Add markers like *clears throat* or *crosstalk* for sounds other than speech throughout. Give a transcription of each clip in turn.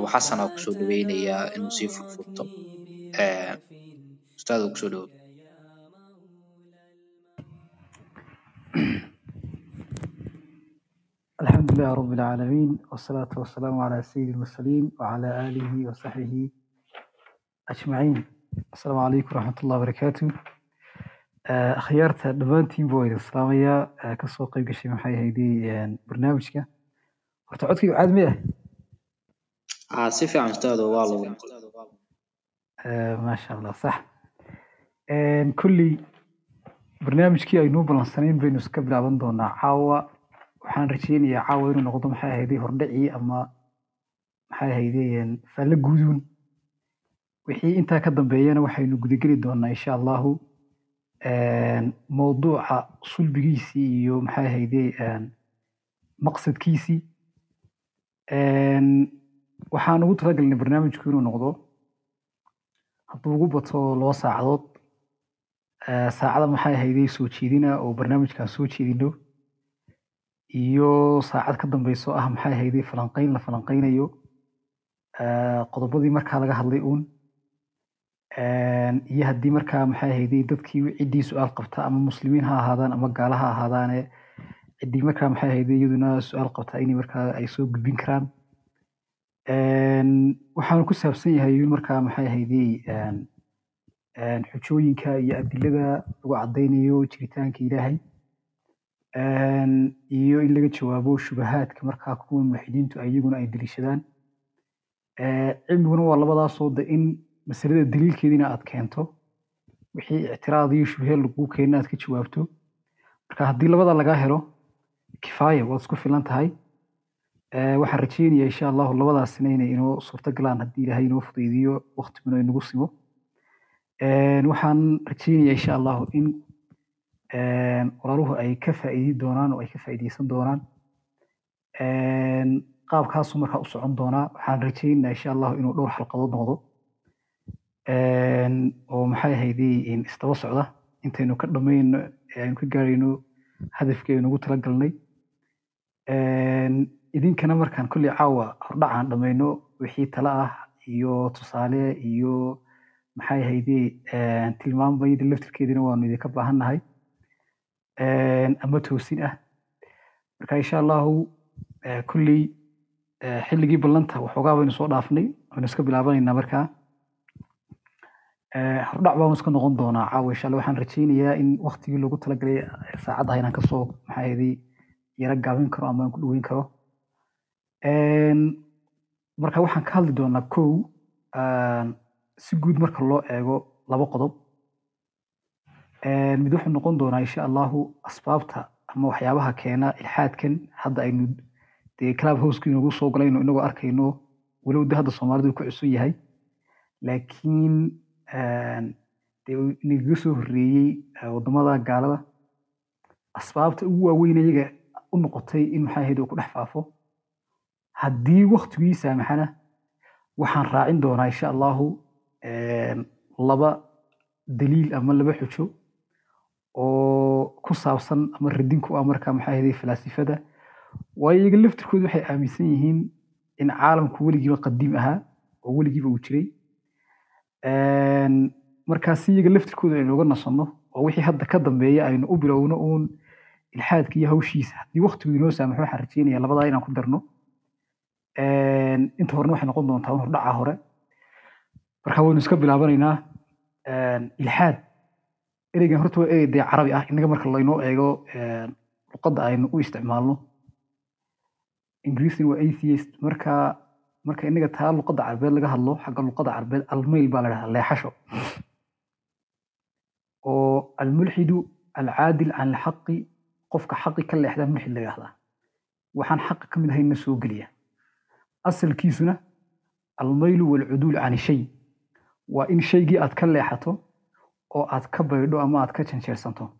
abu xasan aa ku soo dhaweynayaa inuu sii furfurto. Ustaad ku soo dhawo alxamdulilah rab اlcaalamiin wsalaatu wasalaamu ala sayidi اlmursaliin wala aalihi wasaxbihi ajmaciin. Asalaamu calaykum wraxmat ullah barakaatu akhyaarta dhammaantiinba waa idin salaamayaa ka soo qayb gashay maxay haydey barnaamijka? Horta codkaygu caad ah. Ah, si fiican ustaado waa lagu eh, maasha allah sax. Kulley barnaamijkii aynuu balansanayn baynu iska bilaaban doonaa caawa. Waxaan rajeynayaa caawa inuu noqdo maxay ahayday hordhacii ama maxay ahayday falle guuduun. Wixii intaa ka dambeeyana waxaynu gudageli doonaa insha allahu mowduuca sulbigiisii iyo maxay ahayday maqsadkiisii waxaan ugu talagalnay barnaamijku inuu noqdo hadduu ugu bato laba saacadood. Eh, saacada maxay ahaydey soo jeedina oo barnaamijkan soo jeedino iyo saacad ka dambeyso ah maxay ahaydey falanqeyn la falanqeynayo eh, qodobadii markaa laga hadlay uun. Iyo haddii markaa maxay ahaydey dadkii ciddii su'aal qabta ama muslimiin ha ahaadaan ama gaala ha ahaadaane ciddii markaa maxay ahaydey iyaduna su'aal qabta inay markaa ay soo gudbin karaan waxaanu ku saabsan yahay markaa maxay ahaydey xujooyinka iyo adilada lagu caddaynayo jiritaanka ilaahay. Iyo in laga jawaabo shubahaadka markaa kuwa muwaxidiintu iyaguna ay deliishadaan cilmiguna waa labadaasoo de in masalada daliilkeediina aad keento wixii ictiraad iyo shubhe lagu keena aad ka jawaabto. Marka haddii labada lagaa helo kifaaya waad isku filan tahay waxaan rajeynayaa insha allahu labadaasina inay inoo suurto galaan haddii ilaahay inoo fudaydiyo waqtiguna inagu simo. Waxaan rajeynayaa insha allahu in een, walaaluhu ay ka faa'iidi doonaan oo ay ka faa'iideysan doonaan. Qaabkaasu markaa u socon doonaa. Waxaan rajeynayaa insha allahu inuu dhowr xalqadood noqdo. Oo maxay ahaydey in isdaba socda. Intaynu ka dhammayno ee aynu ka gaarayno hadafkii aynu ugu talagalnay. Een, idinkana markaan kolley caawa hordhacaan dhammayno wixii tala ah iyo tusaale iyo maxay ahaydee een, tilmaam bayada laftirkeedina waanu idinka baahannahay. Een, ama toosin ah. Marka insha allahu eh, kolley eh, xilligii ballanta waxoogaa baynu soo dhaafnay waynu iska bilaabanaynaa markaa Eh, hordhac baanu iska noqon doonaa caawa insha waxaan rajeynayaa in waqtigii loogu talagalay eh, saacadda inaan ka soo maxay ahaydey yara gaabin karo ama aan ku dhoweyn karo marka waxaan ka hadli doonaa kow aan, si guud marka loo eego laba qodob. Een, mid wuxuu noqon doonaa insha allahu asbaabta ama waxyaabaha keena ilxaadkan hadda aynu dee club houseki inagu soo galayno inagoo arkayno walow de hadda soomaalidu ku cusub yahay. Laakiin dee inagaga soo horreeyey waddamada gaalada asbaabta ugu waaweyn iyaga u noqotay in maxay ahayd uu ku dhex faafo haddii waktigii saamaxana waxaan raacin doonaa insha allahu een, laba daliil ama laba xujo oo ku saabsan ama radin ku ah markaa maxay ahayd falaasifada. Waayo iyaga laftirkoodu waxay aaminsan yihiin in caalamku weligiiba qadiim ahaa oo weligiiba uu jiray. Een, markaa si iyaga laftirkooda aynu uga nasanno oo wixii hadda ka dambeeya aynu u bilowno uun ilxaadka iyo hawshiisa. Haddii waqtigu inoo saamaxo waxaan rajeynayaa labadaa inaan ku darno inta horena waxay noqon doontaa un hordhaca hore. Marka waynu iska bilaabanaynaa ilxaad ereygan horta waa erey carabi ah. Innaga marka laynoo eego luqadda aynu u isticmaalno. Ingiriisina waa atheist. Marka marka innaga taa luqadda carbeed laga hadlo xagga luqadda carbeed almayl baa la dhahaa leexasho. Oo almulxidu alcaadil can alxaqi qofka xaqi ka leexda mulxid la yidhahdaa. Waxaan xaqa ka mid ahaynna soo geliya asalkiisuna almaylu walcuduul can shay. Waa in shaygii aad ka leexato oo aad ka baydho ama aad ka janjeersanto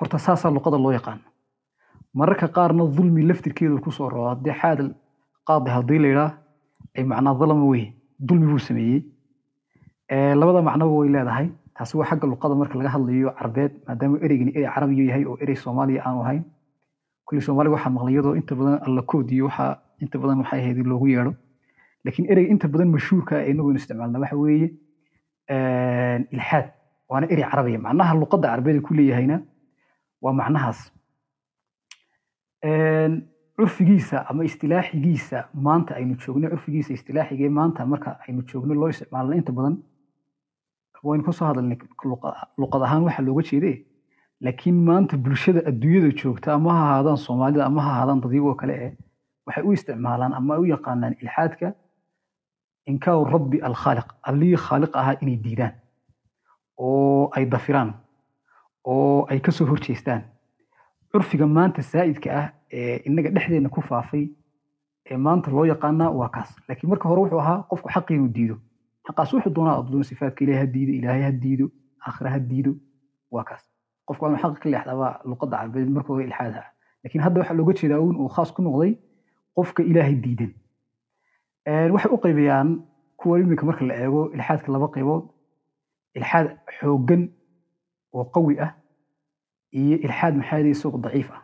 horta saasaa luqada loo yaqaan. Mararka qaarna dulmi laftirkeedu ku soo roo haddii xaadal qaadi haddii la ay macnaa dalama wey dulmi buu sameeyey. Labada macnoba way leedahay. Taasi waa xagga luqada marka laga hadlayo carbeed maadaama ereygani erey carabiya yahay oo erey soomaaliya aanu ahayn kulli soomaaliga waxaa maqlay iyadoo inta badan alla iyo waxaa inta badan waxay ahayd in loogu yeedho. Laakiin ereyga inta badan mashhuurka ah ee inagu isticmaalna waxa weeye ilxaad waana erey carabiya. Macnaha luqadda carabeed ku leeyahayna waa macnahaas. Curfigiisa ama istilaaxigiisa maanta aynu joogno curfigiisa istilaaxiga ee maanta marka aynu joogno loo isticmaalna inta badan. Waynu ka hadalnay luqad ahaan waxa looga jeede laakiin maanta bulshada adduunyada joogta ama ha ahaadaan soomaalida ama ha ahaadaan dadyagoo kale eh waxay u isticmaalaan ama ay u yaqaanaan ilxaadka inkaaru rabbi alkhaaliq allihii khaaliq ahaa inay diidaan oo ay dafiraan oo ay ka soo horjeestaan. Curfiga maanta saa'idka ah ee innaga dhexdeenna ku faafay ee maanta loo yaqaanaa waa kaas. Laakiin marka hore wuxuu ahaa qofku xaqii inuu diido. Xaqaas wuxuu doonaa addoon sifaadka ilaahay ha diido ilaahay ha diido aakhira ha diido waa kaas qofku waa xaqa ka leexdaa waa luqadda carabeed marka hore ilxaad ah laakiin hadda waxaa looga jeedaa uun uu khaas ku noqday qofka ilaahay diidan. Waxay u qaybiyaan kuwa iminka marka la eego ilxaadka laba qaybood. Ilxaad xooggan oo qawi ah iyo ilxaad maxaa yidhi isagoo daciif ah.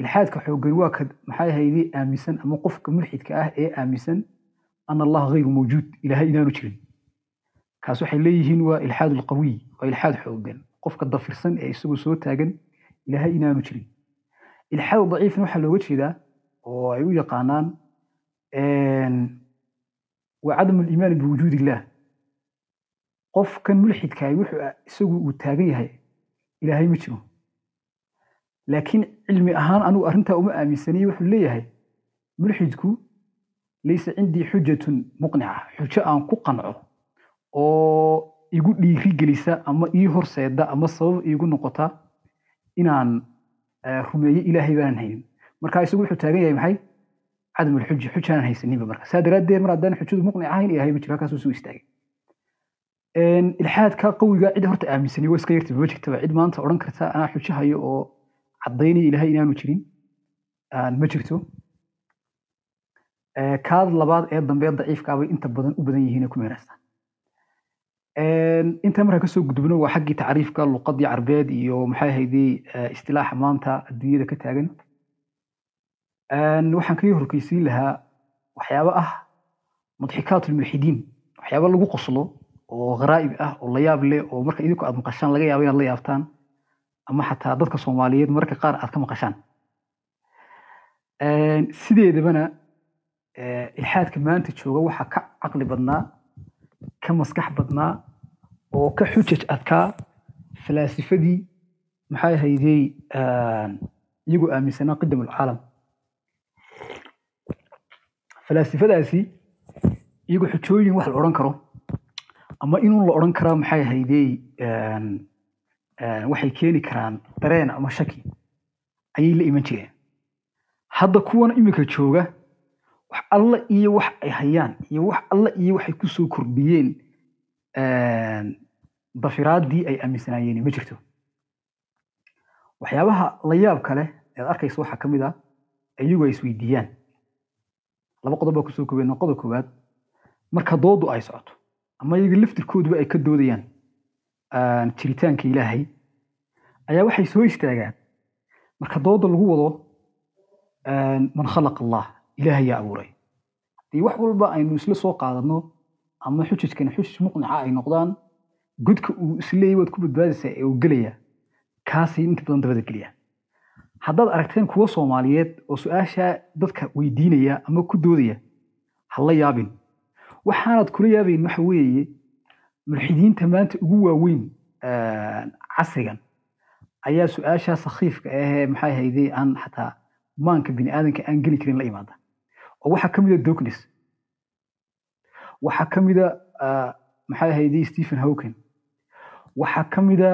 Ilxaadka xooggan waa ka maxaa yahaydi aaminsan ama qofka mulxidka ah ee aaminsan ana allaha hayru mawjuud ilaahay inaanu jirin. Kaas waxay leeyihiin waa ilxaad alqawiy waa ilxaad xooggan qofka dafirsan ee isagoo soo taagan ilaahay inaanu jirin. Ilxaad daciifna waxaa looga jeedaa oo ay u yaqaanaan waa cadamu aliimaani biwujuud illah qofkan mulxidkaay wuxuu isagu uu taagan yahay ilaahay ma jiro. Laakiin cilmi ahaan anigu arrintaa uma aaminsaniye wuxuu leeyahay mulxidku laysa cindii xujatun muqnica xujo aan ku qanco oo igu dhiiri gelisa ama ii horseeda ama sabab iigu noqota inaan rumeeyo ilaahay baanan haynin. Marka isagu wuxuu taagan yahay maxay? Cadam alxuja xujaanan haysaninba marka. Saa daraaddeed mar haddaan xujadu muqnic ahayn ilaahay ma jiro halkaasuu istaagay. Ilxaadka qawiga cid horta aaminsani waa iska yarti ma cid maanta odhan karta anaa xujo hayo oo caddaynaya ilaahay inaanu jirin. Ma jirto. Kaad labaad ee dambe daciifkaabay inta badan u badan yihiin ku meenaystaan inta markaa ka soo gudubno waa xaggii tacriifka luqadii carbeed iyo maxay ahaydey istilaaxa maanta adduunyada ka taagan. Waxaan kaga horkeysiin lahaa waxyaabo ah mudxikaat lmulxidiin waxyaabo lagu qoslo oo gharaa'ib ah oo la yaab leh oo marka idinku aad maqashaan laga yaabo inaad la yaabtaan ama xataa dadka soomaaliyeed marka qaar aad ka maqashaan. Sideedabana ilxaadka maanta jooga waxaa ka caqli badnaa ka maskax badnaa oo ka xujaj adkaa falaasifadii maxay ahaydey iyagoo aaminsanaa qidam alcaalam falaasifadaasi iyagoo xujooyin wax la odhan karo. Ama inuu la odhan karaa maxay ahaydey waxay keeni karaan dareen ama shaki ayay la iman jireen. Hadda kuwan iminka jooga wax alla iyo wax ay hayaan iyo wax alla iyo waxay ku soo kordhiyeen dafiraaddii ay aaminsanaayeen ma jirto. Waxyaabaha la yaab kale ead arkaysa waxaa ka mid ah iyagu ay isweydiiyaan. Laba qodob baa ku soo koobeen qodob koowaad marka doodu ay socoto ama iyaga laftirkooduba ay ka doodayaan jiritaanka ilaahay ayaa waxay soo istaagaan. Marka dooda lagu wado man khalaqa allah ilaahay yaa abuuray. Haddii wax walba aynu isla soo qaadano ama xujajkani xujaj muqnica ay noqdaan. Godka uu isleeyay waad ku badbaadaysaa ee uu gelaya kaasay inta badan dabada geliya haddaad aragteen kuwa soomaaliyeed oo su'aashaa dadka weydiinaya ama ku doodaya ha la yaabin. Waxaanad kula yaabayn waxa weeye mulxidiinta maanta ugu waaweyn casrigan ayaa su'aashaa sakhiifka ahee maxay hayday aan xataa maanka bini aadanka aan geli karin la imaada. Oo waxaa ka mida dognes waxaa ka mida maxay hayday stephen hawken waxaa ka mida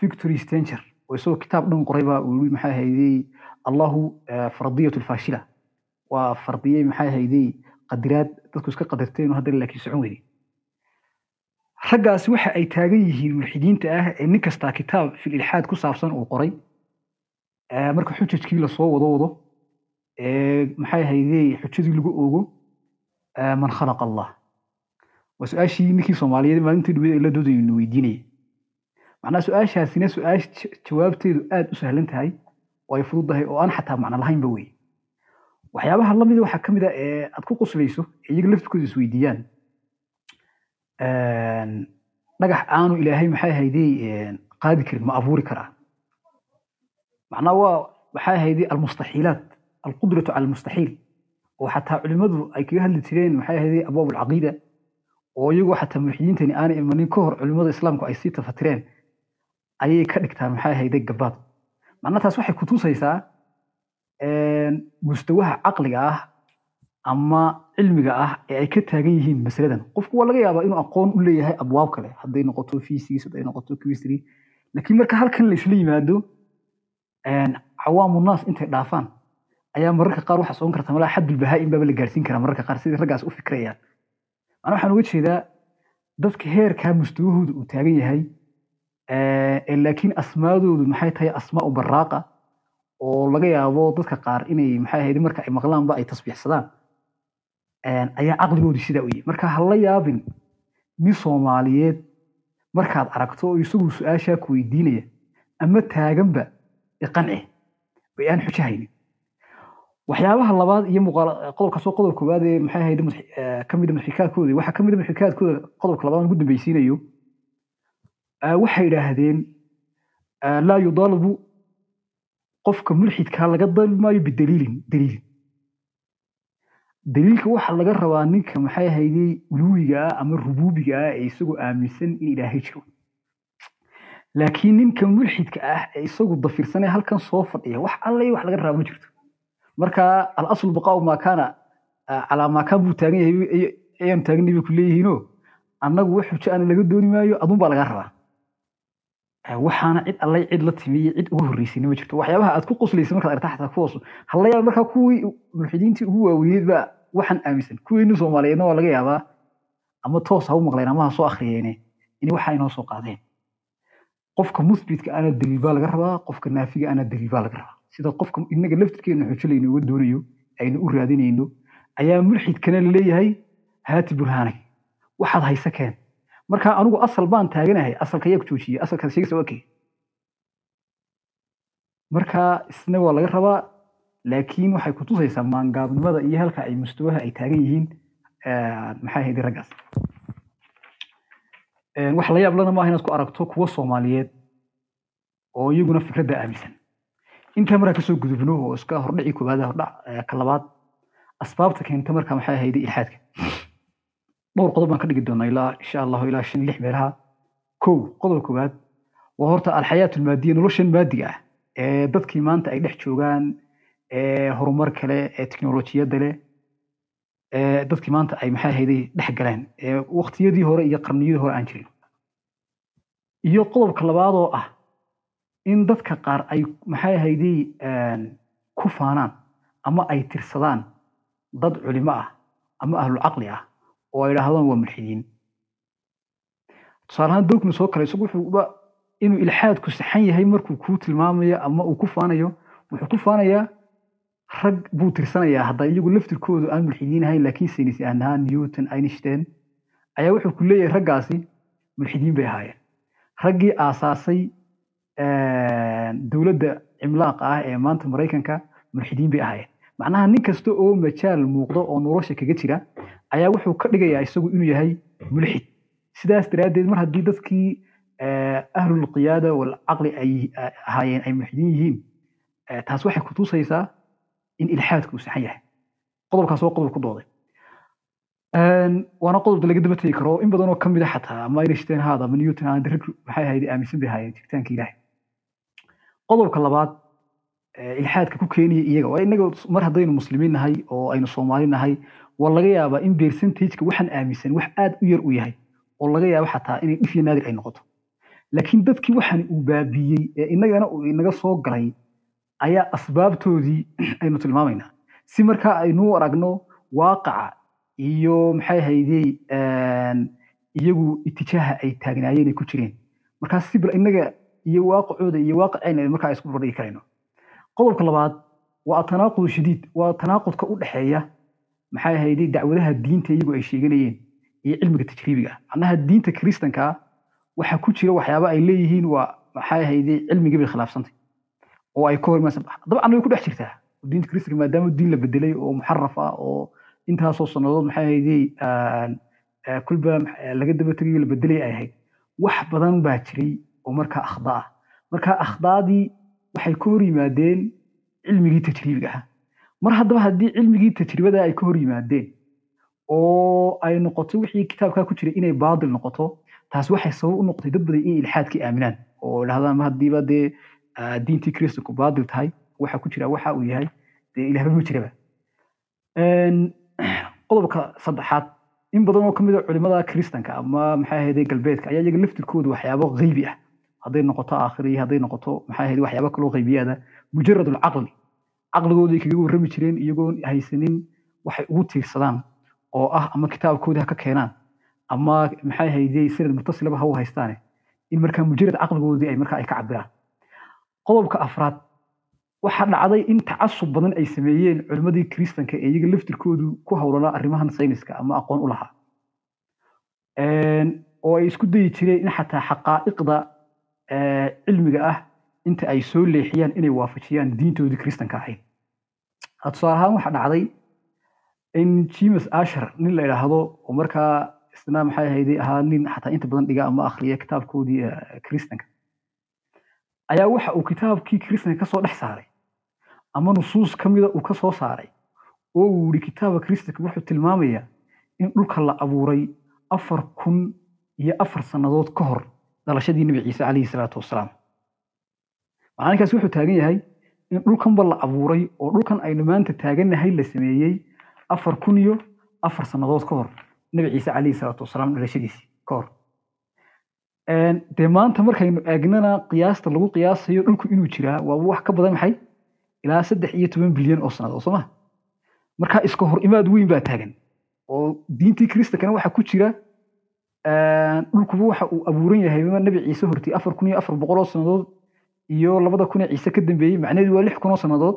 victory stanger oo isagoo kitaab dhan qoray baa uu yiri maxay allahu fardiyatu lfaashila waa fardiyey maxay qadiraad dadku iska qadarteen haddana laakiin socon weyday raggaasi waxa ay taagan yihiin mulxidiinta ah ee nin kastaa kitaab fil ku saabsan uu qoray. Marka xujajkii la soo wado wado maxay haydey xujadii lagu oogo? Man khalaqa allah waa su'aashii ninkii soomaaliyeed maalintii dhawed la doodaynu weydiinaya macnaha su'aashaasina su'aash jawaabteedu aad u sahlan tahay oo ay fududahay oo aan xataa macno lahaynba wey waxyaabaha lamida waxaa ka mid a ee aad ku qoslayso ee iyaga laftirkooda isweydiiyaan dhagax aanu ilaahay maxay haydey qaadi karin ma abuuri karaa macnaa waa maxay haydey almustaxiilaat alqudratu cala almustaxiil oo xataa culimmadu ay kaga hadli jireen maxay haydey abwaab alcaqiida oo iyagoo xataa mulxidiintani aanay imanin ka hor culimmada islaamku ay sii tafatireen ayay ka dhigtaan maxay haydey gabaad. Macnaa taas waxay kutusaysaa mustawaha caqliga ah ama cilmiga ah ee ay ka taagan yihiin masaladan. Qofku waa laga yaabaa inuu aqoon u leeyahay abwaab kale hadday noqoto physics hadday noqoto chemistry. Laakiin marka halkan la isla yimaado cawaamu naas intay dhaafaan ayaa mararka qaar waxa socon karta malaa xaddul bahaa-in baaba la gaarsiin karaa mararka qaar. Sidii raggaas u fikrayaan macnaa waxaan uga jeedaa dadka heerkaa mustawahooda uu taagan yahay laakiin asmaadoodu maxay tahay asmaa u baraaqa oo laga yaabo dadka qaar inay maxay ahayd marka ay maqlaanba ay tasbiixsadaan. Ayaa caqligoodii sidaa u yihi marka ha la yaabin nin soomaaliyeed markaad aragto oo isagu su'aashaa ku weydiinaya ama taaganba iqanci bay aan xujo haynin waxyaabaha labaad iyo qodobkaasoo qodob koowaad ee maxay ahayd ka mida muxrikaadkooda waxaa ka mida muxrikaadkooda qodobka labaad ugu dambeysiinayo waxay idhaahdeen laa yudaalabu qofka mulxidkaa laga dalbi maayo bidaliilin daliilin. Daliilka waxaa laga rabaa ninka maxay ahaydey uluwiga ah ama rubuubiga ah ee isagoo aaminsan in ilaahay jiro. Laakiin ninka mulxidka ah ee isagu dafirsanee halkan soo fadhiya wax alle wax laga rabaa ma jirto marka alaslu baqaau maa kaana calaa maa kaan buu taagan yahay ayaanu taaganay bay ku annagu wax xujo laga dooni maayo adun baa laga rabaa. Waxaana cid allay cid la timi cid ugu horreysayna ma jirto. Waxyaabaha aad ku qoslaysa markaad aragta xataa kuwaas hala yaaba markaa kuwii mulxidiintii ugu waaweyneed baa waxaan aaminsan. Kuweeni soomaaliyeedna waa laga yaabaa ama toos ha u maqleen ama ha soo akhriyeene in waxa inoo soo qaadeen. Qofka musbitka ana daliil baa laga rabaa qofka naafiga ana daliil baa laga rabaa sida qofka inaga laftirkeena xujo laynu uga doonayo aynu u raadinayno ayaa mulxidkana la leeyahay haati burhaanag waxaad haysa keen. Marka anigu asal baan taaganahay asalka ayaa ku joojiyey asalkaas sheegaysa waa kee. Marka isna waa laga rabaa laakiin waxay kutusaysaa maangaabnimada iyo halka ay mustawaha ay taagan yihiin maxay ahayd raggaas. Wax la yaab lana maaha inaad ku aragto kuwa soomaaliyeed oo iyaguna fikradda aaminsan intaa markaa ka soo gudubno oo iska hordhici koowaad hordhac ka asbaabta keenta marka maxay ahayd ilxaadka? Dhowr qodob baan ka dhigi doonaa ilaa insha allahu ilaa shan lix meelaha kow qodob koowaad waa horta alxayaat almaadiya noloshan maadiga ah ee dadkii maanta ay dhex joogaan ee horumar kale ee teknolojiyadda leh ee dadkii maanta ay maxay ahayday dhex galeen ee waqtiyadii hore iyo qarniyadii hore aan jirin. Iyo qodobka labaad oo ah in dadka qaar ay maxay ahayday ku faanaan ama ay tirsadaan dad culimo ah ama ahlulcaqli ah oo ay idhaahdaan waa mulxidiin. Tusaale ahaan dogna soo kale isagu wuxuuba inuu ilxaadku saxan yahay markuu kuu tilmaamayo ama uu ku faanayo wuxuu ku faanayaa rag buu tirsanayaa. Hadda iyagu laftirkoodu aan mulxidiin ahayn laakiin saynis ahaan newton einstein ayaa wuxuu ku leeyahay raggaasi mulxidiin bay ahaayeen. Raggii aasaasay dowladda cimlaaqa ah ee maanta maraykanka mulxidiin bay ahaayeen. Macnaha nin kasta oo majaal muuqdo oo nolosha kaga jira ayaa wuxuu ka dhigayaa isagu inuu yahay mulxid. Sidaas daraaddeed mar haddii dadkii ahlulqiyaada walcaqli ay ahaayeen ay mulxidiin yihiin taas waxay kutusaysaa in ilxaadku uu saxan yahay. Qodobkaas waa qodob ku dooday. Waana qodob laga daba tegi karo. In badanoo ka mid a xataa ama einstein haada ama newton haada rag maxay ahayd aaminsan bay ahaayeen jiritaanka ilaahay qodobka labaad ilxaadka ku keenaya iyaga inaga mar haddaynu muslimiin nahay oo aynu soomaali nahay waa laga yaabaa in percentageka waxaan aaminsan wax aad u yar u yahay oo laga yaabo xataa inay dhif naadir ay noqoto. Laakiin dadkii waxaan uu baabiyey ee inagana uu inaga soo galay ayaa asbaabtoodii *clears throat* aynu tilmaamaynaa. Si markaa aynu aragno waaqaca iyo maxay haydey iyagu itijaaha ay taagnaayeen ay ku jireen. Markaa si bal iyo waaqacooda iyo waaqicayna markaa isku bardhigi karayno. Qodobka labaad waa atanaaqud shadiid waa tanaaqudka u dhexeeya maxay ahayd dacwadaha diinta iyagu ay sheeganayeen iyo cilmiga tajriibiga. Macnaha diinta kiristanka waxaa ku jira waxyaaba ay leeyihiin waa maxay ahayd cilmigii bay khilaafsantay oo ay ka hor imaansan dabcan way ku dhex jirtaa. Diinta kristanka maadaama diin la bedelay oo muxaraf ah oo intaasoo sannadood maxay ahaydey kulba laga daba tegayo la bedelay ay ahayd. Wax badan baa jiray oo markaa akhda ah marka akhdaadii waxay ka hor yimaadeen cilmigii tajriibiga ah mar haddaba haddii cilmigii tajribada ay ka hor yimaadeen oo ay noqoto wixii kitaabkaa ku jiray inay baadil noqoto taas waxay sabab u noqotay dad badan inay ilxaadkii aaminaan. Oo dhahdaan haddiiba dee diintii kristanku baadil tahay waxa ku jira waxa uu yahay dee ilaahba ma jiraba. Qodobka saddexaad in badan oo ka mid a culimada kristanka ama maxay ahayde galbeedka ayaa iyaga laftirkooda waxyaabo qaybi ah hadday noqoto aakhiri hadday noqoto maxay ahayde waxyaabo kaloo qaybiyaada. Mujarad alcaqli caqligooday kaga warrami jireen iyagoon haysanin waxay ugu tiirsadaan oo ah ama kitaabkoodii ha keenaan. Ama maxay sanad mutasilaba ha haystaane. In markaa mujarad caqligoodii ay markaa ay ka cabiraan qodobka afraad. Waxaa dhacday in tacasub badan ay sameeyeen culimmadii kristanka ee iyaga laftirkoodu ku howlanaa arrimahan sayniska ama aqoon u lahaa. Oo ay isku dayi jireen in xataa xaqaa'iqda cilmiga ah inta ay soo leexiyaan inay waafajiyaan diintoodii kristanka ahayd. Tusaale ahaan waxaa dhacday in james asher nin la idhaahdo oo markaa isna maxay ahayday ahaa nin xataa inta badan dhiga ama akhriya kitaabkoodii kristanka ayaa waxa uu kitaabkii kristanka ka soo dhex saaray ama nusuus ka mida uu ka soo saaray oo uu yihi kitaabka kristanka wuxuu tilmaamayaa in dhulka la abuuray afar kun iyo afar sannadood ka hor dhalashadii nebi ciise calayhi salaatu wasalaam. Macalinkaas wuxuu taagan yahay in dhulkanba la abuuray oo dhulkan aynu maanta taagannahay la sameeyey afar kun iyo afar sannadood ka hor nebi ciise calayhi salaatu wasalaam dhalashadiisii ka hor. Dee maanta markaynu eegnana qiyaasta lagu qiyaasayo dhulku inuu jiraa waa wax ka badan maxay? Ilaa saddex iyo toban bilyan oo sannadood soo ma? Marka iska hor imaad weyn baa taagan oo diintii kristankana waxaa ku jira dhulkuba waxa uu abuuran yahay nebi ciise hortii afar kun iyo afar boqol oo sannadood iyo labada kun ee ciise ka dambeeyey macnaheedu waa lix kun oo sannadood.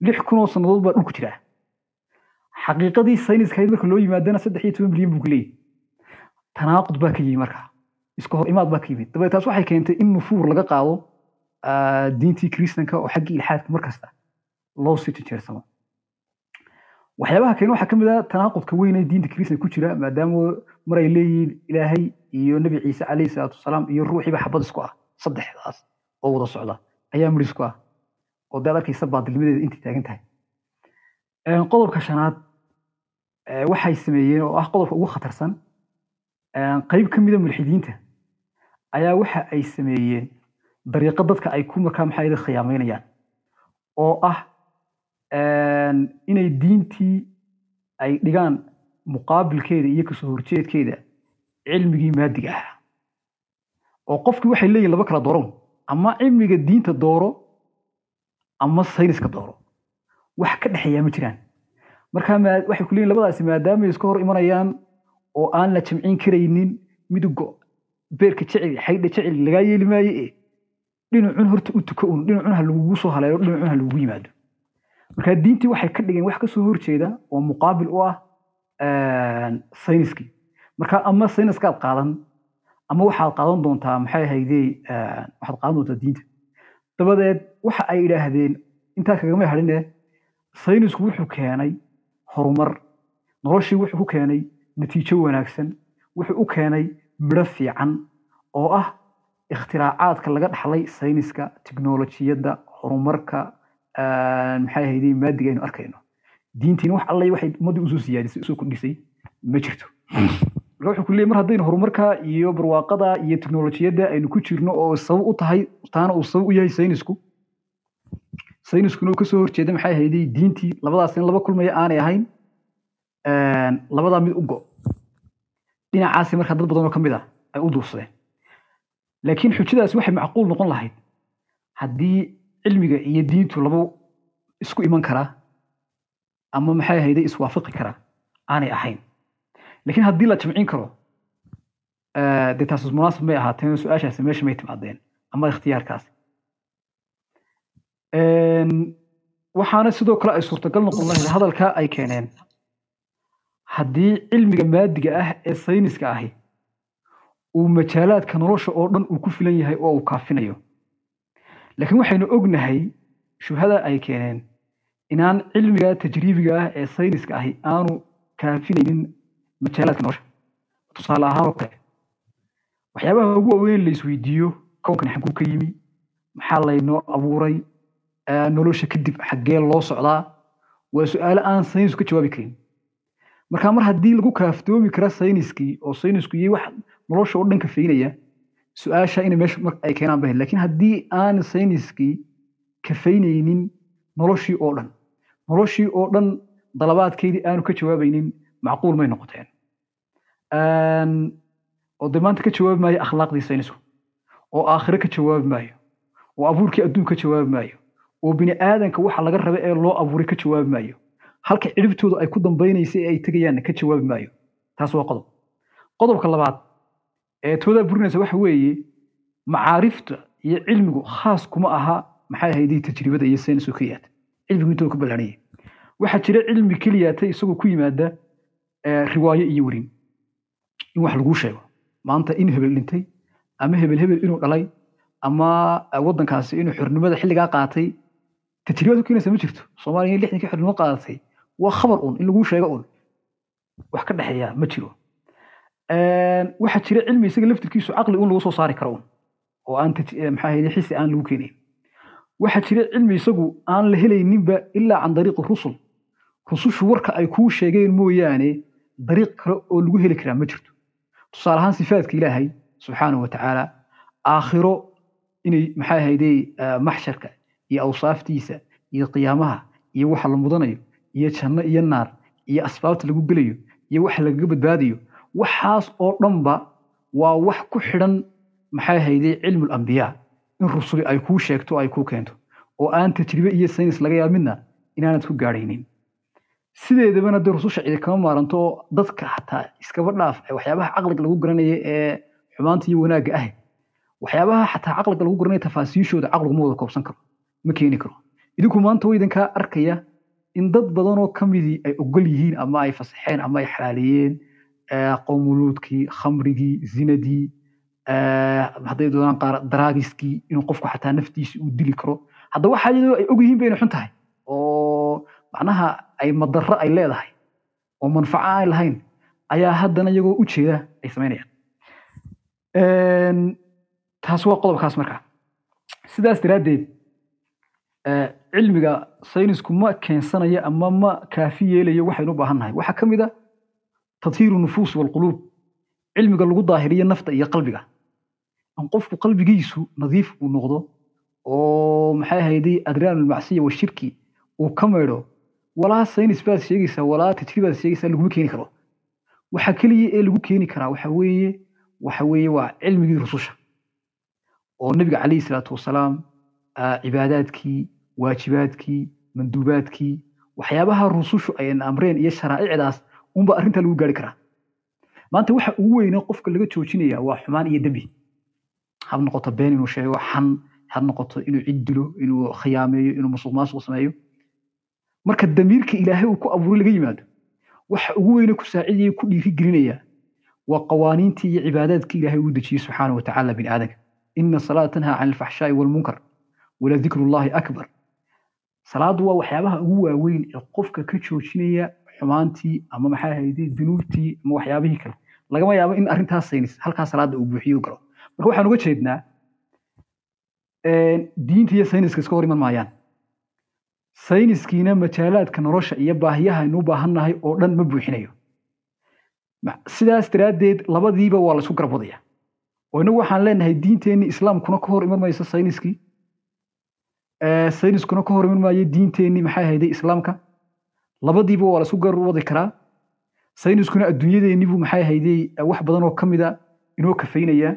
Lix kun oo sannadood baa dhulku jiraa. Xaqiiqadii sayniskahayd marka loo yimaadana saddex iyo toban bilyan buu ku leeyahy tanaaqud baa ka yimi markaa iska hor imaad baa ka yimid. Dabeed taas waxay keentay in nufuur laga qaado diintii kristanka oo xaggii ilxaadka markasta loo sii tijeersamo waxyaabaha keena waxaa ka mid ah tanaaqudka weyn ee diinta kristanka ku jira maadaama mar ay leeyihiin ilaahay iyo nebi ciise calayhi salaatu wasalaam iyo ruuxiiba xabad isku ah. Saddexdaas oo wada socda ayaa midh isku ah oo daad arkaysa baadilnimadeeda intay taagan tahay. Qodobka shanaad waxay sameeyeen oo ah qodobka ugu khatarsan qayb ka mida mulxidiinta ayaa waxa ay sameeyeen dariiqo dadka ay ku markaa maxaa khiyaamaynayaan oo ah inay diintii ay dhigaan muqaabilkeeda iyo ka soo horjeedkeeda cilmigii maadiga ah oo qofkii waxay leeyihiin laba kala dooron ama cilmiga diinta dooro ama sayniska dooro. Wax ka dhexeeyaa ma jiraan. Marka waxay ku leeyihiin labadaasi maadaamay iska hor imanayaan oo aan la jamcin karaynin midugo beerka jecel xaydha jecel lagaa yeeli maaye e dhinacun horta u tuko un dhinacun ha lagugu soo haleelo dhinacun ha lagugu yimaado marka diintii waxay ka dhigeen wax ka soo horjeeda oo muqaabil u ah sayniskii marka ama sayniskaad qaadan ama waxaad qaadan doontaa maxay ahaydey waxaad qaadan doontaa diinta. Dabadeed waxa ay idhaahdeen intaa kagama hadhine saynisku wuxuu keenay horumar. Noloshii wuxuu ku keenay natiijo wanaagsan. Wuxuu u keenay midho fiican oo ah ikhtiraacaaadka laga dhaxlay sayniska tiknolojiyadda horumarka maxay ahaydey maadiga aynu arkayno? Diintiina wax alle waxay ummaddii u soo siyaadisay u soo kordhisay. Ma jirto. Marka wuxuu ku leeyay mar haddaynu horumarka iyo barwaaqada iyo tiknolojiyadda aynu ku jirno oo sabab u tahay taana uu sabab u yahay saynisku. Sayniskuna ka soo horjeeda maxay ahaydey diintii labadaas in laba kulmaya aanay ahayn. Labadaa mid u go. Dhinacaasi markaa dad badan ka mid ah ay u duursadeen laakiin xujadaasi waxay macquul noqon lahayd. Haddii cilmiga iyo diintu laba isku iman karaa ama maxay ahayday iswaafaqi karaa aanay ahayn. Laakiin haddii la jamcin karo dee taas munaasib may ahaateen su'aashaasi meesha may timaadeen ama ikhtiyaarkaasi waxaana sidoo kale ay suurtagal noqon lahayd hadalkaa ay keeneen haddii cilmiga maadiga ah ee sayniska ahi uu majaalaadka nolosha oo dhan uu ku filan yahay oo uu kaafinayo laakiin waxaynu ognahay shubhada ay keeneen inaan cilmiga tajriibiga ah ee sayniska ahi aanu kaafinaynin majaalaadka nolosha tusaale ahaan oo kale waxyaabaha ugu waaweyn la isweydiiyo kownkan xaguu ka yimi maxaa laynoo abuuray nolosha kadib xaggee loo socdaa waa su'aalo aan saynisku ka jawaabi karin. Marka mar haddii lagu kaaftoomi kara sayniskii oo saynisku iyo wax nolosha oo dhan ka faynaya su'aasha inay meesha mar ay keenaan bahayd laakiin haddii aan sayniskii kafaynaynin noloshii oo dhan noloshii oo dhan dalabaadkeydii aanu ka jawaabaynin macquul may noqoteen. Oo dee maanta ka jawaabi maayo akhlaaqdii saynisku oo aakhire ka jawaabi maayo oo abuurkii adduun ka jawaabi maayo oo bini aadanka waxa laga raba ee loo abuuray ka jawaabi maayo. Halka ciribtooda ay ku dambaynaysay ee ay tegayaanna ka jawaabi maayo. Taas waa qodob. Qodobka labaad ee toodaa burinaysa waxa weeye macaarifta iyo cilmigu khaas kuma aha maxay ahaydii tajribada iyo saynisku ka yaata cilmigu intooda ka ballaanaya waxaa jira cilmi keliyaata isagoo ku yimaada riwaayo iyo werin in wax laguu sheego. Maanta in hebel dhintay ama hebel hebel inuu dhalay ama waddankaasi inuu xornimada xilligaa qaatay. Tajribad ku keenaysa ma jirto. Soomaaliya in xornimo qaadatay waa khabar un in laguu sheego un wax ka dhexeeya ma jiro waxaa jira cilmi isaga laftirkiisu caqli un lagu soo saari karo. Un oo aan maxaa ahayd xisi aan lagu keenayn waxaa jira cilmi isagu aan la helayninba ilaa can dariiqi rusul. Rusushu warka ay kuu sheegeen mooyaane dariiq kale oo lagu heli karaa ma jirto. Tusaale ahaan sifaadka ilaahay subxaanahu watacaala aakhiro inay maxaa ahaydey maxsharka iyo awsaaftiisa iyo qiyaamaha iyo waxa la mudanayo iyo janno iyo naar iyo asbaabta lagu gelayo iyo waxa lagaga badbaadayo waxaas oo dhanba waa wax ku xidhan maxay ahaydey cilmu lambiyaa in rusuli ay kuu sheegto ay kuu keento. Oo aan tajribe iyo saynis laga yaab inaanad ku gaadhaynin sideedabana dee rususha cidi kama maaranto oo dadka xataa iskaba dhaaf waxyaabaha caqliga lagu garanaya ee xumaanta iyo wanaagga ah waxyaabaha xataa caqliga lagu garanaya tafaasiishooda caqligu ma wada koobsan karo ma keeni karo. Idinku maanta waydankaa arkaya in dad badanoo ka midii ay ogol yihiin ama ay fasaxeen ama ay xalaaleeyeen qowmuluudkii khamrigii zinadii hadday doonaan qaar daraagiskii inuu qofku xataa naftiisa uu dili karo hadda waxa iyadoo ay og yihiin bayna xun tahay oo macnaha ay madarro ay leedahay oo manfaco aan lahayn ayaa haddana iyagoo u jeeda ay samaynayaan taas waa qodobkaas marka sidaas daraaddeed cilmiga saynisku ma keensanayo ama ma kaafi yeelayo waxaynu u baahan nahay waxaa ka mid a tadhiiru nufuus walquluub cilmiga lagu daahiriyo nafta iyo qalbiga in qofku qalbigiisu nadiif uu noqdo oo maxay ahayday adraan almacsiya washirki uu ka maydho walaa saynis baad sheegaysaa walaa tajribaad sheegaysaa laguma keeni karo waxa keliya ee lagu keeni karaa waxa weeye waxa weeye waa cilmigii rususha oo nebiga calayhi salaatu wasalaam cibaadaadkii waajibaadkii manduubaadkii waxyaabaha rusushu ayna amreen iyo sharaa'icdaas unba arrintaa lagu gaari karaa. Maanta waxa ugu weyne qofka laga joojinaya waa xumaan iyo dembi. Hab noqoto been inuu sheego xan had noqoto inuu cid dilo inuu khiyaameeyo inuu musuq sameeyo. Marka damiirka ilaahay uu ku abuuray laga yimaado waxa ugu weyne ku saacidaya ku dhiiri gelinaya waa qawaaniintii iyo cibaadaadkii ilaahay uu dejiyey subxaana wa tacaala bini aadanka ina salaata tanhaa can alfaxshaa'i walmunkar wala dikrullahi akbar. Salaadu waa waxyaabaha ugu waaweyn ee qofka ka joojinaya xumaantii ama maxaa ahayde dunuubtii ama waxyaabihii kale. Lagama yaabo in arrintaas saynis halkaa salaada uu buuxiyo galo. Marka waxaan uga jeednaa diinta iyo sayniska iska hor iman maayaan. Sayniskiina majaalaadka nolosha iyo baahiyaha aynu baahannahay oo dhan ma buuxinayo. Sidaas daraaddeed labadiiba waa la isku garab wadaya oo inagu waxaan leenahay diinteenni islaamkuna ka hor iman mayso sayniskii. Sayniskuna ka hor iman maayo diinteenni maxay ahayday islaamka labadiiba waa la isku garab wadi karaa. Sayniskuna adduunyadeenni buu maxay ahayday wax badan oo ka mida inoo kafaynaya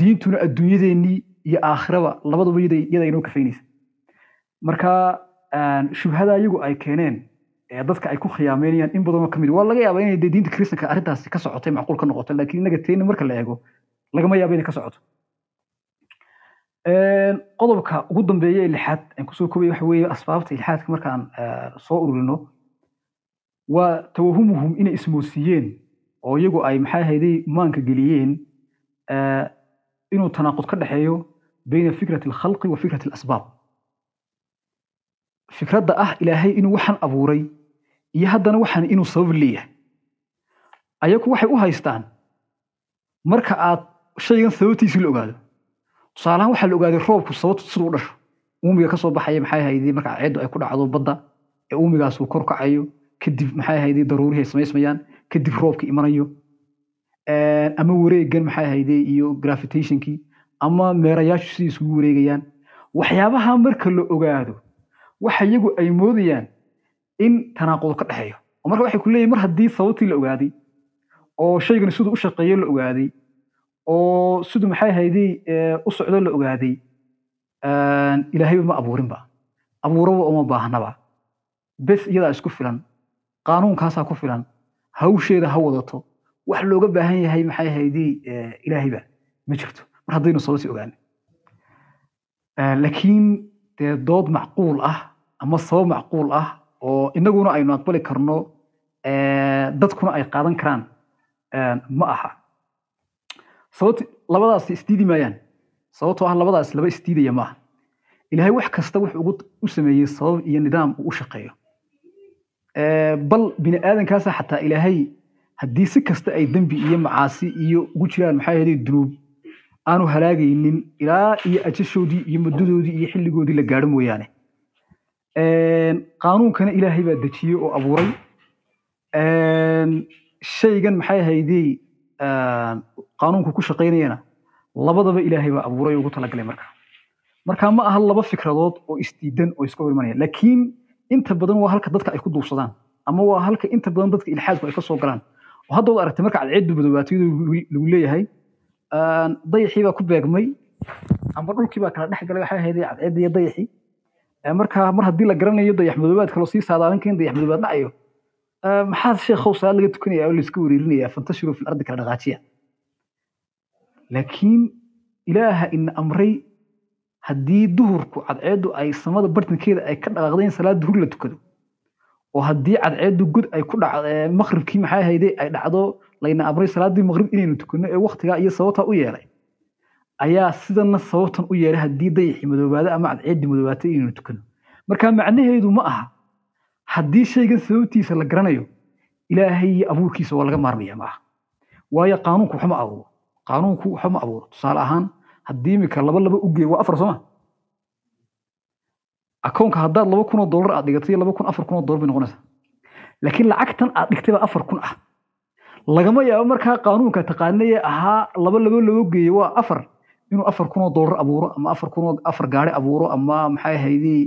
diintuna adduunyadeennii iyo aakhiraba labaduba yada inoo kafaynaysa marka shubhada iyagu ay keeneen ee dadka ay ku khiyaameynayaan in badanoo ka mid waa laga yaabaa inay diinta kristanka arrintaasi ka socotay macquul ka noqoto laakiin innaga teena marka la eego lagama yaabo inay ka socoto qodobka ugu dambeeya ee lixaad aan ku soo kobay waxa weeye asbaabta ilxaadka markaan soo ururino waa tawahumuhum inay ismoodsiiyeen oo iyagu ay maxay ahayday maanka geliyeen inuu tanaaqud ka dhexeeyo bayna fikrati alkhalqi wa fikrati alasbaab fikradda ah ilaahay inuu waxaan abuuray iyo haddana waxaan inuu sabab leeyahay. Ayagu waxay u haystaan marka aad shaygan sababtiisii la ogaado tusaalahaan waxaa la ogaaday roobku sababtu siduu dhasho. Uumiga ka soo baxaya maxay ahaydee marka ceeddu ay ku dhacdo badda ee uumigaas uu kor kacayo kadib maxay ahaydee daruurihii ay samaysmayaan kadib roobka imanayo. Ama wareegan maxay ahaydee iyo gravitationkii ama meerayaashu sidai isugu wareegayaan. Waxyaabaha marka la ogaado waxa iyagu ay moodayaan in tanaaqud ka dhexeeyo. Marka waxay ku leeyihiin mar haddii sababtii la ogaaday oo shaygani siduu u shaqeeyo la ogaaday oo siduu maxay ahaydey u socdo la ogaaday ilaahayba ma abuurinba. Abuuraba uma baahnaba bes iyadaa isku filan qaanuunkaasaa ku filan hawsheeda ha wadato. Wax looga baahan yahay maxay ahaydey ilaahayba ma jirto. Mar haddaynu sababtii ogaana laakiin dee dood macquul ah ama sabab macquul ah oo inaguna aynu aqbali karno dadkuna ay qaadan karaan ma aha sababt labadaas isdiidi maayaan. Sababtoo ah labadaas laba isdiidaya maaha ilaahay wax kasta wuxuu u sameeyey sabab iyo nidaam uu u shaqeeyo. Bal bini aadankaasa xataa ilaahay haddii si kasta ay dembi iyo macaasi iyo ugu jiraan maxaa yeelay dunuub aanu halaagaynin ilaa iyo ajashoodii iyo muddadoodii iyo xilligoodii la gaadho mooyaane. Qaanuunkana ilaahay baa dejiyey oo abuuray. Shaygan maxay ahaydey qaanuunku ku shaqaynayana. Labadaba ilaahay baa abuuray ugu talagalay marka. Marka ma aha laba fikradood oo isdiidan oo iska hor laakiin inta badan waa halka dadka ay ku duubsadaan. Ama waa halka inta badan dadka ilxaadku ay ka galaan. Oo hadda waad aragtay marka cadceeddu madoobaatiyadu lagu leeyahay dayaxii baa ku beegmay ama dhulkii baa kala dhex galay waxay ahayd cadceedda iyo marka mar haddii la garanayo dayax madoobaad kaloo sii saadaalin karin dayax madoobaad dhacayo maxaa sheekhow salaad laga tukanaya oo layska wareerinaya fantashiru fil ardi kala dhaqaajiya laakiin ilaaha ina amray haddii duhurku cadceeddu ay samada bartankeeda ay ka dhaqaaqday in salaad duhur la tukado oo haddii cadceeddu god ay ku dhacdo maqribkii maxay ahayde ay dhacdo layna amray salaaddii maqrib inaynu tukanno ee waktigaa iyo sababtaa u yeelay ayaa sidana sababtan u yeelay haddii dayaxii madoobaada ama cadceeddii madoobaatay inaynu tukanno. Marka macnaheedu ma aha haddii shaygan sababtiisa la garanayo ilaahay abuurkiisa waa laga maarmaya ma aha. Waayo qaanuunku waxma abuuro. Qaanuunku waxma abuuro. Tusaale ahaan haddii imika laba laba u geeyo waa afar sooma akoonka haddaad laba kun oo dollar aad dhigatay laba kun afar kun oo dollar bay noqonaysaa. Laakiin lacagtan aad dhigtay baa afar kun ah. Lagama yaabo markaa qaanuunka taqaanaya ahaa laba laba loo geeyo waa afar. Inuu afar kun oo dollar abuuro ama afar kun oo afar gaari abuuro ama maxay ahaydey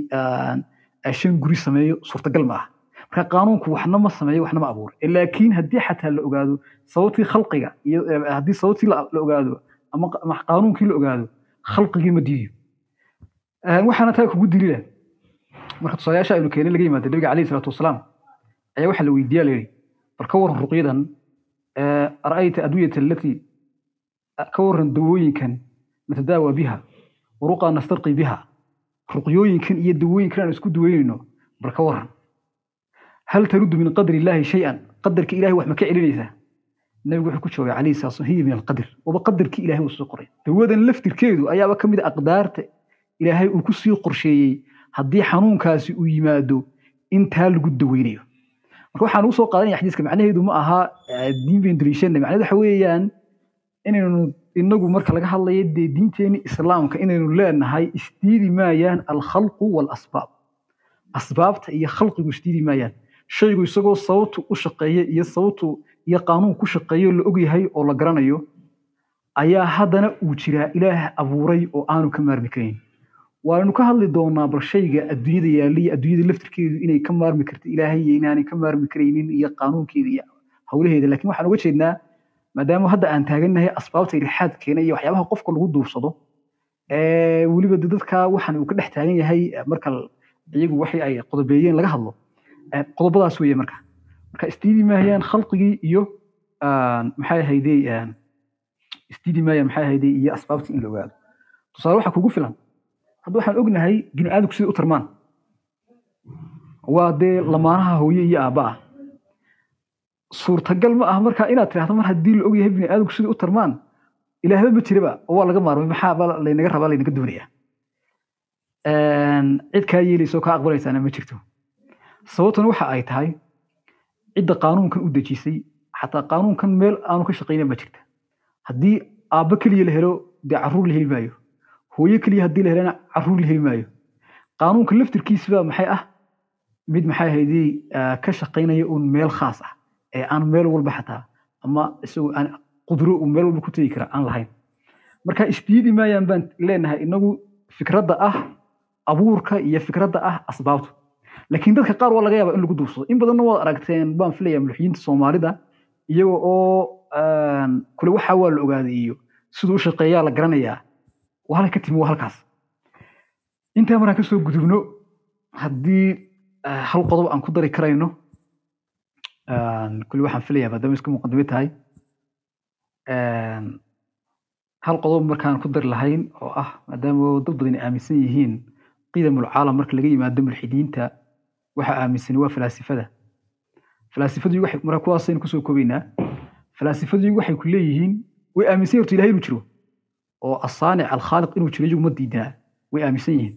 shan guri sameeyo suurtagal ma aha marka qaanuunku waxna ma sameeyo waxna ma abuuro laakiin haddii xataa la ogaado sababtii khalqiga iyo haddii sababtii la ogaado ama qaanuunkii la ogaado khalqigii ma diidiyo. Waxaana taa kugu dilila marka tusaalayaasha aynu keenay laga yimaada nabiga calayhi salaatu wasalaam ayaa waxaa la weydiiyaa la yidhi ka warran ruqyadan ara'ayta adwiyata allatii ka warran dawooyinkan natadaawa biha waruqaa nastarqi biha ruqyooyinkan iyo dawooyinkan aan isku duweynayno bal ka warran. Hal taruddu min qadri illaahi shay-an? Qadarka ilahay wax ma ka celinaysaa nabigu wuxuu ku joogay calayhi salaatu hiya min alqadr. Waba qadarkii ilahay uu soo qoray. Dawadan laftirkeedu ayaaba ka mid a aqdaarta ilaahay uu ku sii qorsheeyey haddii xanuunkaasi uu yimaado intaa lagu daweynayo. Marka waxaan ugu soo qaadanaya xadiiska macnaheedu ma aha diin bayn macnaheedu waxa weeyaan inaynu inagu marka laga hadlayo dee diinteeni islaamka inaynu leenahay isdiidi maayaan alkhalqu waalasbaab asbaabta iyo khalqigu isdiidi maayaan. Shaygu isagoo sababtu u shaqeeya iyo sababtu iyo qaanuun ku shaqeeyo la ogyahay oo la garanayo ayaa haddana uu jiraa ilaah abuuray oo aanu ka maarmi karayn waanu ka hadli doonaa bal shayga adduunyada yaaliya adduunyada laftirkeedu inay ka maarmi karto ilaahay iyo inaanay ka maarmi karaynin iyo qaanuunkeeda iyo howlaheeda laakiin waxaan uga jeednaa maadaama hadda aan taagannahay asbaabta ilxaad keena iyo waxyaabaha qofka lagu duursado weliba dadka waxaan uu ka dhex taagan yahay marka iyagu waxay ay qodobeeyeen laga hadlo qodobadaas weeye marka. Marka isdiidi maayaan khalqigii iyo maxay ahaydey isdiidi maayaan maxay ahaydey iyo asbaabtii in la ogaado. Tusaale waxaa kugu filan hadda waxaan ognahay bini aadamku siday u tarmaan. Waa dee lamaanaha hooye iyo aabba ah suurtagal ma aha marka inaad tidhahdo mar haddii la ogyahay bini aadamku siday u tarmaan ilaahba ma jiraba oo waa laga maarmay maxaa ba laynaga rabaa laynaga doonaya cid kaa yeelaysa oo kaa aqbalaysaana ma jirto. Sababtuna waxa ay tahay cidda qaanuunkan u dejisay xataa qaanuunkan meel aanu ka shaqayna ma jirta. Haddii aabbo keliya la helo dee carruur la heli maayo. Hooyo keliya haddii la helana carruur la heli maayo. Qaanuunka laftirkiisaba maxay ah? Mid maxay ahaydey ka shaqaynaya uun meel khaas ah aan meel walba xataa ama isagoo qudro uu meel walba ku tegi kara aan lahayn. Marka isdiidi maayaan baan leenahay inagu fikradda ah abuurka iyo fikradda ah asbaabtu. Laakiin dadka qaar waa laga yaabaa in lagu duursado in badanna waad aragteen baan filaya mulxiyiinta soomaalida iyaga oo kule waxaa waa la ogaaday iyo siduu u la garanayaa. Waa halka ka timi halkaas. Intaa markaan ka soo gudubno haddii hal qodob aan ku dari karayno kule waxaan filayaa maadaama iska muqadime tahay. Hal qodob markaan ku dari lahayn oo ah maadaama dad badan aaminsan yihiin qidamul caalam marka laga yimaado mulxidiinta waxa aaminsani waa falaasifada. Falaasifadu marka kuwaasaynu ku soo koobaynaa falaasifadu waxay ku leeyihiin way aaminsan horta ilahay inuu jiro oo asaanic alkhaaliq inuu jiro iyagu ma diidanaa way aaminsan yihiin.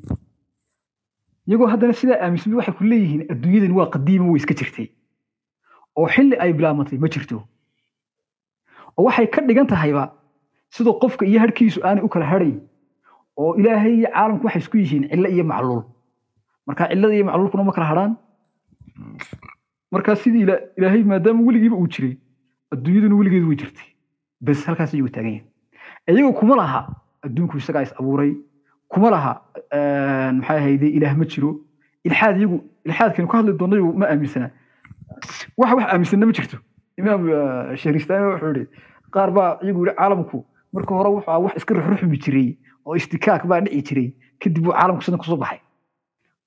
Iyagoo haddana sidaa aaminsan waxay ku leeyihiin adduunyadan waa qadiima way iska jirtay oo xilli ay bilaabmatay ma jirto. Oo waxay ka dhigan tahayba sidoo qofka iyo harhkiisu aanay u kala hadhayn oo ilaahay iyo caalamku waxay isku yihiin cillo iyo macluul. Marka cillada iyo macluulkuna ma kala hadhaan. Markaa sidii ilaahay maadaama weligiiba uu jiray adduunyaduna weligeedu way jirtay. Bes halkaas iyagu taagan yihiin iyagoo kuma laha adduunku isagaa is abuuray. Kuma laha maxay ahayde ilaah ma jiro. Ilxaad iyagu ilxaadkaynu ka hadli doonno ma aaminsana wax wax aaminsanna ma jirto. Imaam shahristaani wuxuu yihi qaar baa iyagu yihi caalamku marka hore wuxuu wax iska ruxruxmi jiray oo istikaak baa dhici jiray. Kadib buu caalamku sidan ku soo baxay.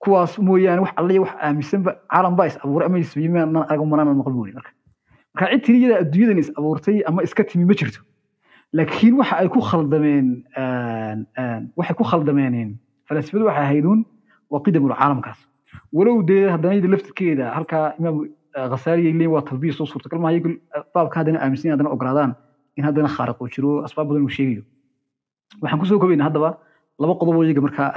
Kuwaas mooyaane wax alle wax aaminsanba caalam baa is abuuray ama isbiimaan arago manaanan maqal buuri marka. Marka cid tiriyada adduunyadan is abuurtay ama iska timi ma jirto. Laakiin waxa ay ku khaldameen waxay ku khaldameeneen falaasifadu waxay ahayduun waa qidamul caalamkaas. Walow dee haddana iyada laftirkeeda halkaa imaam leeyihiin waa talbiis oo suurtagal iyagu baabka haddana aaminsan haddana ogolaadaan oo iyaga markaa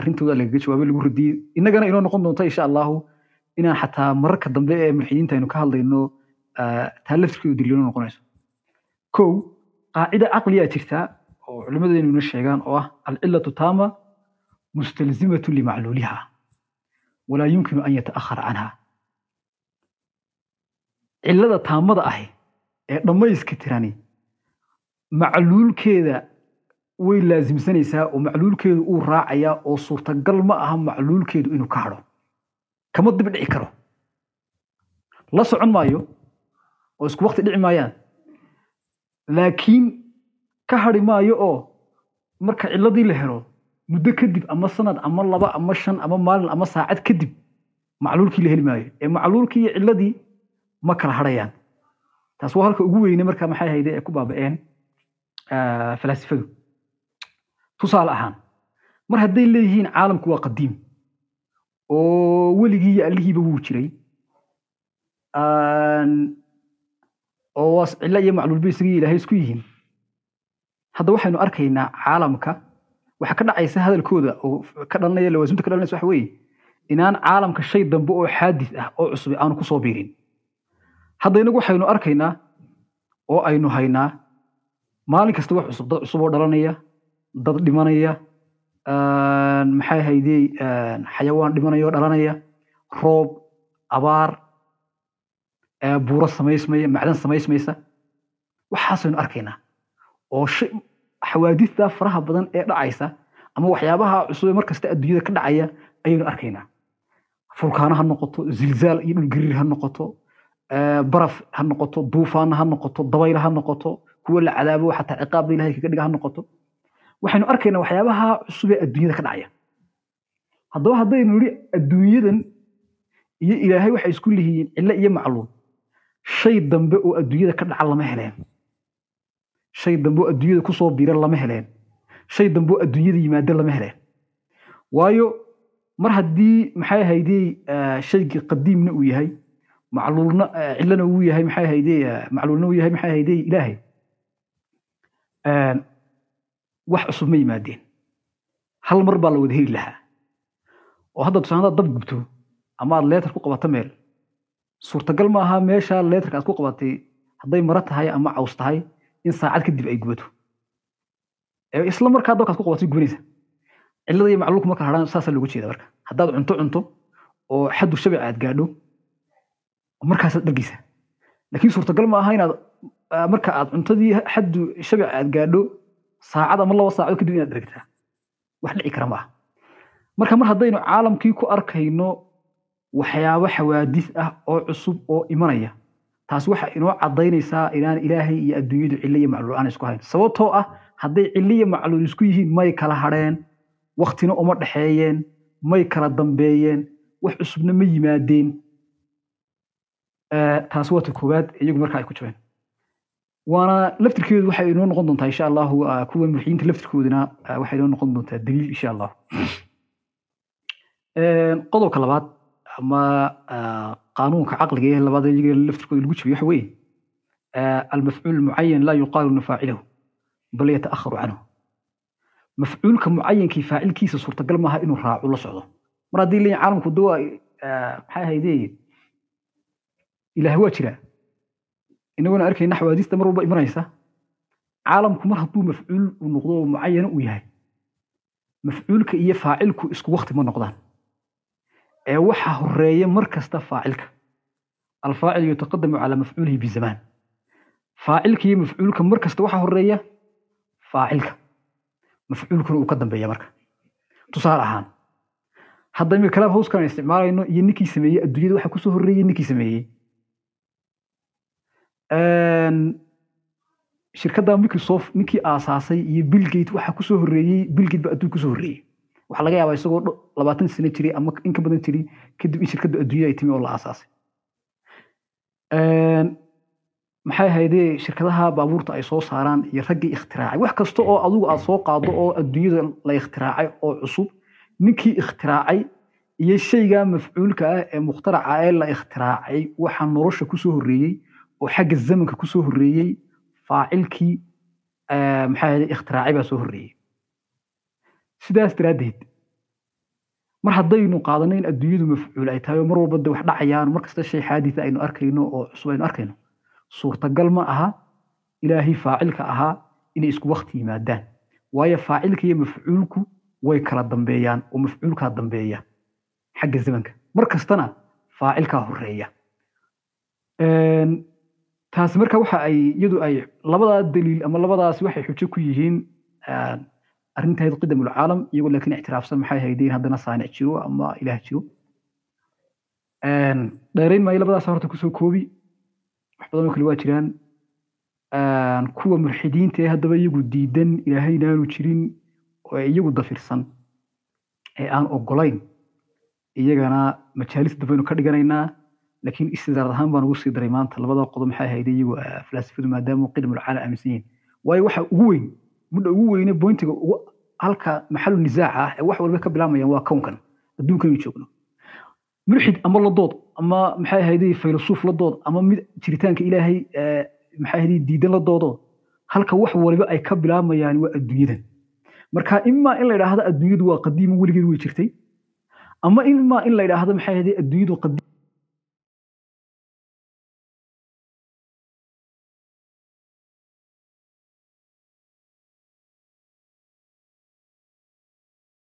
sheegaan oo ah alcilatu taama mustalzimatu limacluuliha walaa yumkinu an yata'akhara canha cillada taamada ahi ee dhammayska tirani macluulkeeda way laasimsanaysaa oo macluulkeedu uu raacayaa oo suurtagal ma aha macluulkeedu inuu ka hadho. Kama dib dhici karo. La socon maayo oo isku wakti dhici maayaan. Laakiin ka hadhi maayo oo marka cilladii la helo muddo kadib ama sanad ama laba ama shan ama maalin ama saacad kadib macluulkii la heli maayo. Ee macluulkii iyo cilladii ma kala hadhayaan. Taas waa halka ugu weyne marka maxay hayde ay ku baaba'een falaasifadu. Tusaale ahaan mar hadday leeyihiin caalamku waa qadiim oo weligii iyo allihiiba wuu jiray oo waas cillo iyo macluulba isagii ilaahay isku yihiin. Hadda waxaynu arkaynaa caalamka waxa ka dhacaysa hadalkooda oo ka dhalanaya lawaasimta ka dhalanaysa waxa weeye inaan caalamka shay dambe oo xaadis ah oo cusub aanu ku soo biirin hadda inagu waxaynu arkaynaa oo aynu haynaa maalin kasta wax cusub dad cusub oo dhalanaya dad dhimanaya maxay haydey xayawaan dhimanaya oo dhalanaya roob abaar buuro samaysmaya macdan samaysmaysa. Waxaasaynu arkaynaa oo xawaadista faraha badan ee dhacaysa ama waxyaabaha cusub ee markasta adduunyada ka dhacaya ayaynu arkaynaa. Fulkaano ha noqoto zilzaal iyo dhulgariir ha noqoto baraf ha noqoto duufaana ha noqoto dabayla ha noqoto kuwa la cadaabo xataa ciqaabda ilahay kaga dhiga ha noqoto. Waxaynu arkaynaa waxyaabaha cusub ee adduunyada ka dhacaya. Haddaba haddaynu nidhi adduunyadan iyo ilaahay waxay isku lihiyiin cillo iyo macluum shay dambe oo adduunyada ka dhaca lama heleen. Shay dambe oo adduunyada ku soo biira lama heleen. Shay dambe oo adduunyada yimaada lama heleen. Waayo mar haddii maxay ahaydey shaygii qadiimna uu yahay macluulna cillana uu yahay maxay ahaydey macluulna uu yahay maxay ahaydey ilaahay. Wax cusub ma yimaadeen. Hal mar baa la wada heli lahaa. Oo hadda tusaale haddaad dab gubto ama aad leetar ku qabato meel suurtagal ma aha meesha leetarka aad ku qabatay hadday maro tahay ama caws tahay in saacad kadib ay gubato. Isla markaa dabkaad ku qabatay gubanaysa. Cillada iyo macluulku marka hadhaan saasaa looga jeeda marka. Haddaad cunto cunto oo xaddu shabica aad gaadho markaasaad dhargeysa laakiin suurtagal ma aha inaad ah, marka aad cuntadii xaddu shabica aad gaadho saacad ama laba saacadood kadib inaad dhargtaa wax dhici kara ma aha. Marka mar haddaynu caalamkii ku arkayno waxyaabo xawaadis ah oo cusub oo imanaya taas waxa inoo cadaynaysaa inaan ilaahay iyo adduunyadu cille iyo macluul aan isku hayn. Sababtoo ah hadday cille iyo macluul isku yihiin may kala hadheen waktina uma dhexeeyeen may kala dambeeyeen wax cusubna ma yimaadeen Eh, taas waa ta koowaad iyagu markaa ay ku jabeen. Waana laftirkeedu waxay inoo noqon doontaa insha allahu ah, kuwa murxiyiinta laftirkoodana ah, waxay inoo noqon doontaa daliil insha allahu. Eh, qodobka labaad ama ah, qaanuunka caqliga ee labaad iyaga laftirkooda lagu jabiyo waxa weeye eh, almafcuul mucayan laa yuqaalu nafaacilahu bal yataakharu canhu. Mafcuulka mucayankii faacilkiisa suurtagal maaha inuu raaco la socdo. Mar haddii leeyihiin caalamku dua maxay ahaydee? Ilaah waa jiraa inaguna arkay naxwaadiista mar walba imanaysa. Caalamku mar hadduu mafcuul uu noqdo oo mucayana uu yahay mafcuulka iyo faacilku isku wakti ma noqdaan. Ee waxa horreeya mar kasta faacilka. Alfaacil yutaqadamu calaa mafcuulihi bizamaan faacilka iyo mafcuulka mar kasta waxa horreeya faacilka. Mafcuulkuna uu ka dambeeya marka. Tusaale ahaan hadda imika kalaab isticmaalayno iyo ninkii sameeyey adduunyada waxa ku soo horreeyey ninkii sameeyey shirkadda microsoft ninkii aasaasay iyo billgate waxa ku soo horreeyey billgate ba adduun ku soo horreeyey waxaa laga yaabaa isagoo labaatan sano jiray ama in ka badan jiray kadib in shirkadda adduunyada ay timi oo la aasaasay. Maxay ahaydee shirkadaha baabuurta ay soo saaraan iyo raggii ikhtiraacay wax kasta oo adigu aad soo qaado oo adduunyada la ikhtiraacay oo cusub ninkii ikhtiraacay iyo shayga mafcuulka ah ee mukhtaraca ee la ikhtiraacay waxa nolosha ku soo horreeyey oo xagga zamanka ku soo horreeyey faacilkii ahaydee ikhtiraacay baa soo horreeyey. Sidaas daraaddeed mar haddaynu qaadano in adduunyadu mafcuul ay tahay oo mar walba de wax dhacayaan mar kasta shay xaadisa aynu arkayno oo cusub aynu arkayno suurtagal ma aha ilaahay faacilka ahaa inay isku wakti yimaadaan. Waayo faacilka iyo mafcuulku way kala dambeeyaan oo mafcuulkaa dambeeya xagga zamanka. Mar kastana faacilkaa horreeya taasi marka waxa ay iyadu ay labadaa daliil ama labadaas waxay xujo ku yihiin een, arrintayd qidam ulcaalam iyagoo laakiin ictiraafsan maxay haydeen haddana saanic jiro ama ilaah jiro. Dheerayn maayo labadaas horta ku soo koobi. Wax badan oo kale waa jiraan. Kuwa mulxidiinta ee haddaba iyagu diidan ilaahay inaanu jirin oo ay iyagu dafirsan ee aan ogolayn iyagana majaalis dambaynu ka dhiganaynaa laakiin istidaarad ahaan baan ugu sii daray maanta labada qodob maxay ahayd iyagu falaasifadu maadaama qidam ulcaalam aaminsan yihiin waayo waxa ugu weyn mudda ugu weyne bointiga halka maxalu nisaaca ah ee wax walba ka bilaamayaan waa kownkan adduunkanu joogno mulxid ama la dood ama maxay ahayd faylasuuf la dood ama mid jiritaanka ilaahay maxay ahayd diidan la doodo halka wax waliba ay ka bilaamayaan waa adduunyadan marka imaa in la idhaahdo adduunyadu waa qadiima weligeed way jirtay ama imaa in la idhaahdo maxay ahayd adduunyadu qadiim